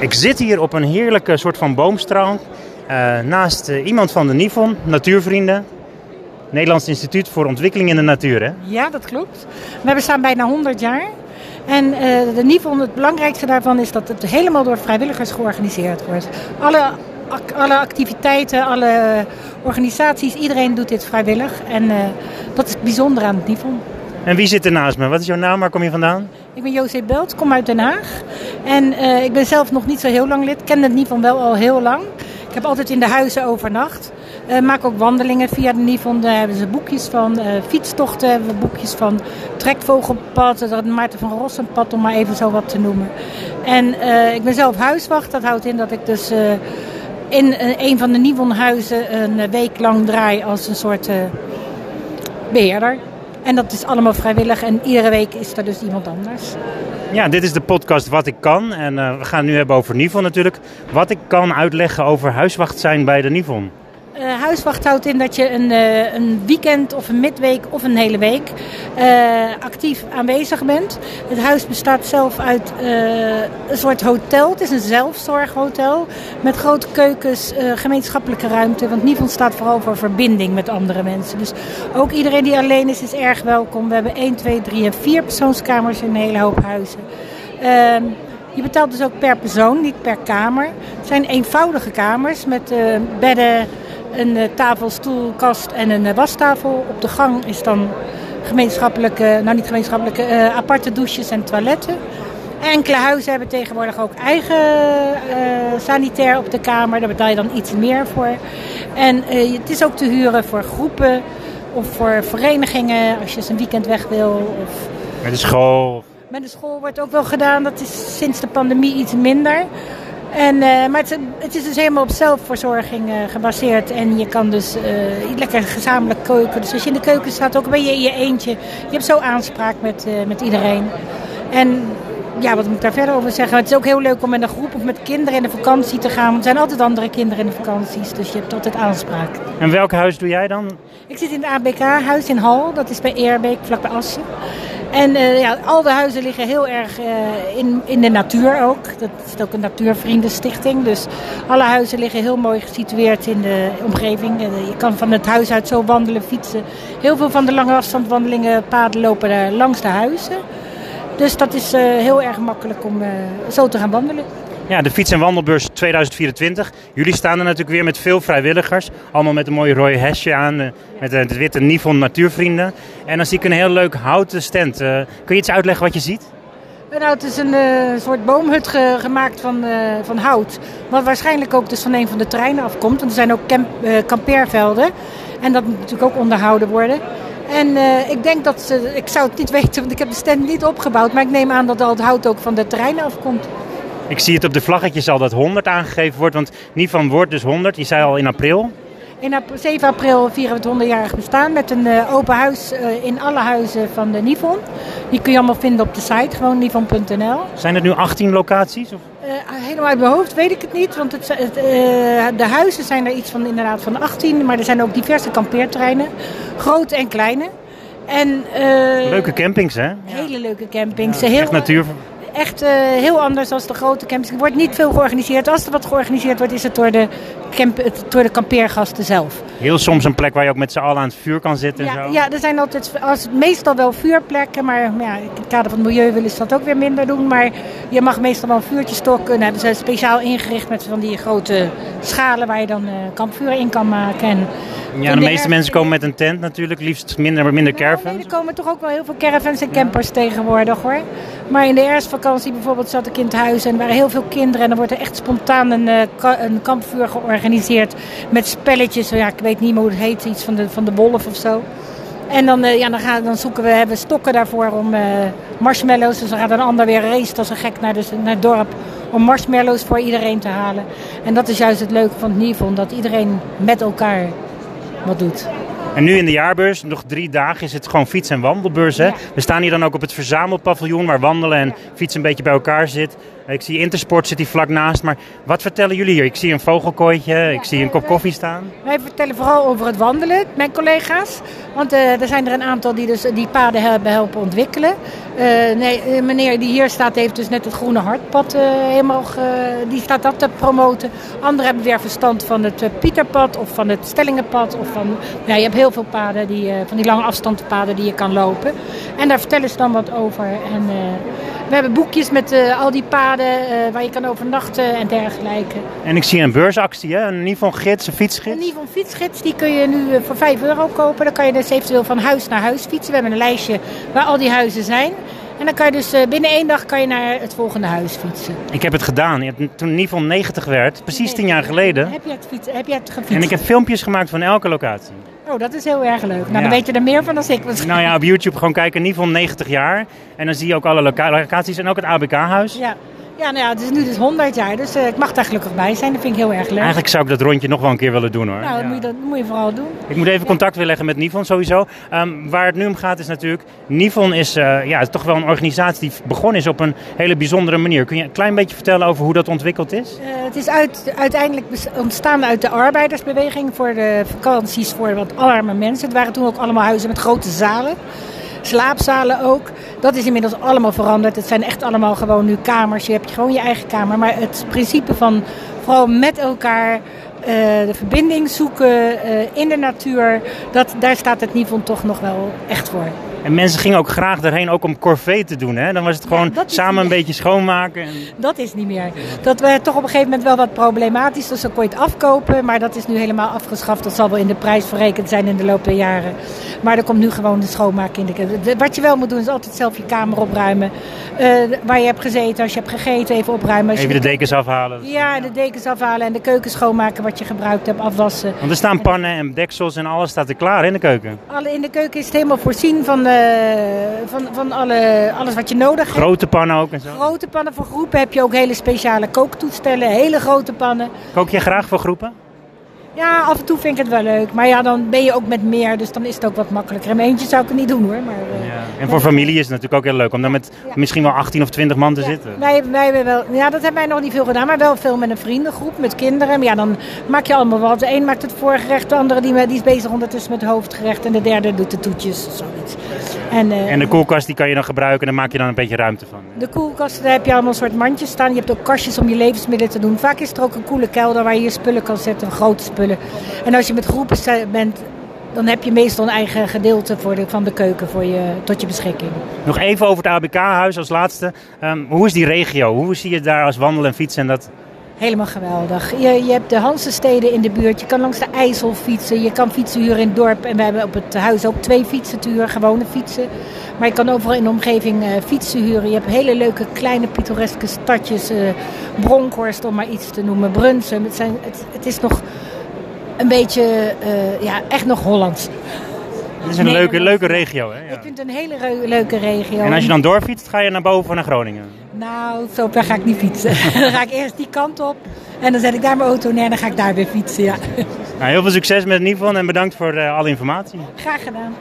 Ik zit hier op een heerlijke soort van boomstroom. Uh, naast uh, iemand van de NIFON, Natuurvrienden. Nederlands Instituut voor Ontwikkeling in de Natuur, hè? Ja, dat klopt. We bestaan bijna 100 jaar. En uh, de NIFON, het belangrijkste daarvan is dat het helemaal door vrijwilligers georganiseerd wordt. Alle, alle activiteiten, alle organisaties, iedereen doet dit vrijwillig. En dat is het bijzondere aan het NIFON. En wie zit er naast me? Wat is jouw naam? Waar kom je vandaan? Ik ben José Belt, kom uit Den Haag. En uh, ik ben zelf nog niet zo heel lang lid. Ken het NIVON wel al heel lang. Ik heb altijd in de huizen overnacht. Uh, maak ook wandelingen via de NIVON. Daar hebben ze boekjes van. Uh, fietstochten hebben we boekjes van. Trekvogelpad, het Maarten van Rossenpad, om maar even zo wat te noemen. En ik ben zelf huiswacht. Dat houdt in dat ik dus in een van de NIVON huizen een week lang draai als een soort beheerder. En dat is allemaal vrijwillig en iedere week is er dus iemand anders. Ja, dit is de podcast Wat ik kan. En uh, we gaan het nu hebben over Nivon natuurlijk. Wat ik kan uitleggen over huiswacht zijn bij de Nivon. Uh, huiswacht houdt in dat je een, uh, een, weekend of een midweek of een hele week uh, actief aanwezig bent. Het huis bestaat zelf uit een soort hotel. Het is een zelfzorghotel met grote keukens, gemeenschappelijke ruimte. Want Nivon staat vooral voor verbinding met andere mensen. Dus ook iedereen die alleen is, is erg welkom. We hebben 1, 2, 3 en 4 persoonskamers in een hele hoop huizen. Ehm, je betaalt dus ook per persoon, niet per kamer. Het zijn eenvoudige kamers met bedden een uh, tafel, stoel, kast en een uh, wastafel. Op de gang is dan gemeenschappelijke, nou niet gemeenschappelijke, uh, aparte douches en toiletten. Enkele huizen hebben tegenwoordig ook eigen sanitair op de kamer. Daar betaal je dan iets meer voor. En het is ook te huren voor groepen of voor verenigingen als je eens een weekend weg wil. Of... Met de school? Met de school wordt ook wel gedaan. Dat is sinds de pandemie iets minder. En, uh, maar het, het, is dus helemaal op zelfverzorging uh, gebaseerd. En je kan dus uh, lekker gezamenlijk keuken. Dus als je in de keuken staat, ook ben je in je eentje. Je hebt zo aanspraak met, met iedereen. En ja, wat moet ik daar verder over zeggen? Het is ook heel leuk om met een groep of met kinderen in de vakantie te gaan. Want er zijn altijd andere kinderen in de vakanties. Dus je hebt altijd aanspraak. En welk huis doe jij dan? Ik zit in het ABK-huis in Hal. Dat is bij Eerbeek, vlakbij Assen. En uh, ja, al de huizen liggen heel erg uh, in, in de natuur ook. Dat is ook een natuurvriendenstichting. Dus alle huizen liggen heel mooi gesitueerd in de omgeving. Uh, je kan van het huis uit zo wandelen, fietsen. Heel veel van de lange afstandwandelingen, paden lopen langs de huizen. Dus dat is heel erg makkelijk om zo te gaan wandelen. Ja, de Fiets- en Wandelbeurs 2024. Jullie staan er natuurlijk weer met veel vrijwilligers. Allemaal met een mooie rode hesje aan. Eh, met het witte Nivon Natuurvrienden. En dan zie ik een heel leuk houten stand. Uh, kun je iets uitleggen wat je ziet? Nou, het is een soort boomhut ge gemaakt van, van hout. Wat waarschijnlijk ook dus van een van de treinen afkomt. Want er zijn ook camp, kampeervelden. En dat moet natuurlijk ook onderhouden worden. En ik denk dat ze, ik zou het niet weten, want ik heb de stand niet opgebouwd. Maar ik neem aan dat al het hout ook van de treinen afkomt. Ik zie het op de vlaggetjes al dat 100 aangegeven wordt. Want Nivan wordt dus 100. Je zei al in april. In 7 april vieren we het 100-jarig bestaan met een uh, open huis uh, in alle huizen van de Nivon. Die kun je allemaal vinden op de site, gewoon nivon.nl. Zijn het nu 18 locaties? Of? Uh, helemaal uit mijn hoofd weet ik het niet, want het, het, de huizen zijn er iets van inderdaad van 18, maar er zijn ook diverse kampeerterreinen, grote en kleine. En, leuke campings, hè? Hele leuke campings. Ja, heel, echt natuur echt uh, heel anders dan de grote campings. Er wordt niet veel georganiseerd. Als er wat georganiseerd wordt, is het door de, camp, door de kampeergasten zelf. Heel soms een plek waar je ook met z'n allen aan het vuur kan zitten. Ja, en zo. ja er zijn altijd als, meestal wel vuurplekken. Maar ja, in het kader van het milieu willen ze dat ook weer minder doen. Maar je mag meestal wel een vuurtje stokken. En hebben ze speciaal ingericht met van die grote schalen waar je dan uh, kampvuren in kan maken. En ja, de, de meeste mensen komen met een tent natuurlijk, liefst minder, minder caravans. Nee, er komen toch ook wel heel veel caravans en campers ja. tegenwoordig hoor. Maar in de herfstvakantie bijvoorbeeld zat ik in het huis en er waren heel veel kinderen. En dan wordt er echt spontaan een, uh, een kampvuur georganiseerd met spelletjes. Ja, ik weet niet meer hoe het heet, iets van de, van de wolf of zo. En dan, uh, ja, dan, gaan, dan zoeken we, hebben stokken daarvoor om uh, marshmallows. Dus dan gaat een ander weer race als een gek naar, de, naar het dorp om marshmallows voor iedereen te halen. En dat is juist het leuke van het Nivon, dat iedereen met elkaar wat doet. En nu in de jaarbeurs, nog drie dagen, is het gewoon fiets- en wandelbeurs. Hè? Ja. We staan hier dan ook op het verzamelpaviljoen waar wandelen en fietsen een beetje bij elkaar zit. Ik zie Intersport zit hier vlak naast, maar wat vertellen jullie hier? Ik zie een vogelkooitje, ik zie een kop koffie staan. Wij vertellen vooral over het wandelen, mijn collega's. Want uh, er zijn er een aantal die dus die paden hebben helpen ontwikkelen. Uh, nee, meneer die hier staat heeft dus net het Groene Hartpad uh, helemaal, die staat dat te promoten. Anderen hebben weer verstand van het Pieterpad of van het Stellingenpad. Of van, ja, je hebt heel veel paden, die, van die lange afstandspaden die je kan lopen. En daar vertellen ze dan wat over. En, we hebben boekjes met uh, al die paden uh, waar je kan overnachten en dergelijke. En ik zie een beursactie, hè? een Nivon gids, een fietsgids. Een Nivon fietsgids, die kun je nu uh, voor 5 euro kopen. Dan kan je dus eventueel van huis naar huis fietsen. We hebben een lijstje waar al die huizen zijn. En dan kan je dus binnen één dag kan je naar het volgende huis fietsen. Ik heb het gedaan. Toen Nivon 90 werd, precies 10 jaar geleden. Heb je, het fietsen, heb je het gefietst? En ik heb filmpjes gemaakt van elke locatie. Oh, dat is heel erg leuk. Nou, ja. dan weet je er meer van dan ik. Nou ja, op YouTube gewoon kijken. Nivon 90 jaar. En dan zie je ook alle locaties en ook het ABK-huis. Ja. Ja, nou ja, het is nu dus 100 jaar, dus uh, ik mag daar gelukkig bij zijn. Dat vind ik heel erg leuk. Eigenlijk zou ik dat rondje nog wel een keer willen doen hoor. Nou, dat, ja. moet, je, dat moet je vooral doen. Ik moet even contact weer leggen met Nivon sowieso. Um, waar het nu om gaat is natuurlijk, Nivon is, uh, ja, is toch wel een organisatie die begonnen is op een hele bijzondere manier. Kun je een klein beetje vertellen over hoe dat ontwikkeld is? Uh, het is uit, uiteindelijk ontstaan uit de arbeidersbeweging voor de vakanties voor wat arme mensen. Het waren toen ook allemaal huizen met grote zalen slaapzalen ook. Dat is inmiddels allemaal veranderd. Het zijn echt allemaal gewoon nu kamers. Je hebt gewoon je eigen kamer. Maar het principe van vooral met elkaar uh, de verbinding zoeken uh, in de natuur, dat, daar staat het Nivon toch nog wel echt voor. En mensen gingen ook graag daarheen ook om corvée te doen. Hè? Dan was het gewoon ja, samen een beetje schoonmaken. En... Dat is niet meer. Dat werd toch op een gegeven moment wel wat problematisch. Dus dan kon je het afkopen. Maar dat is nu helemaal afgeschaft. Dat zal wel in de prijs verrekend zijn in de loop der jaren. Maar er komt nu gewoon de schoonmaak in. De... Wat je wel moet doen is altijd zelf je kamer opruimen. Uh, waar je hebt gezeten. Als je hebt gegeten even opruimen. Als even je... de dekens afhalen. Ja, de dekens afhalen. En de keuken schoonmaken wat je gebruikt hebt. Afwassen. Want er staan pannen en deksels en alles staat er klaar in de keuken. Alle in de keuken is het helemaal voorzien van... Uh, van, van alle, alles wat je nodig hebt. Grote pannen ook en zo? Grote pannen voor groepen heb je ook hele speciale kooktoestellen, hele grote pannen. Kook je graag voor groepen? Ja, af en toe vind ik het wel leuk. Maar ja, dan ben je ook met meer, dus dan is het ook wat makkelijker. In eentje zou ik het niet doen hoor. Maar, uh, ja. En voor familie is het natuurlijk ook heel leuk om dan met ja. misschien wel 18 of 20 man te ja. zitten. Wij, wij hebben wel, ja, dat hebben wij nog niet veel gedaan, maar wel veel met een vriendengroep, met kinderen. Maar ja, dan maak je allemaal wat. De een maakt het voorgerecht, de andere die, die is bezig ondertussen met het hoofdgerecht en de derde doet de toetjes, zoiets. En, uh, en de koelkast die kan je dan gebruiken en daar maak je dan een beetje ruimte van. De koelkast, daar heb je allemaal een soort mandjes staan. Je hebt ook kastjes om je levensmiddelen te doen. Vaak is er ook een koele kelder waar je je spullen kan zetten, grote spullen. En als je met groepen bent, dan heb je meestal een eigen gedeelte voor de, van de keuken voor je, tot je beschikking. Nog even over het ABK-huis als laatste. Um, hoe is die regio? Hoe zie je daar als wandelen en fietsen? En dat... Helemaal geweldig. Je, je hebt de Hansensteden in de buurt. Je kan langs de IJssel fietsen. Je kan fietsen huren in het dorp. En we hebben op het huis ook twee fietsen te huren, gewone fietsen. Maar je kan overal in de omgeving uh, fietsen huren. Je hebt hele leuke kleine pittoreske stadjes. Uh, Bronkhorst om maar iets te noemen. Brunsum. Het, zijn, het, het is nog een beetje, uh, ja, echt nog Hollands. Het is een leuke, leuke regio, hè? Ja. Ik vind het een hele leuke regio. En als je dan doorfietst, ga je naar boven naar Groningen? Nou, zo ver ga ik niet fietsen. dan ga ik eerst die kant op en dan zet ik daar mijn auto neer en dan ga ik daar weer fietsen, ja. Nou, heel veel succes met Nivon en bedankt voor uh, alle informatie. Graag gedaan.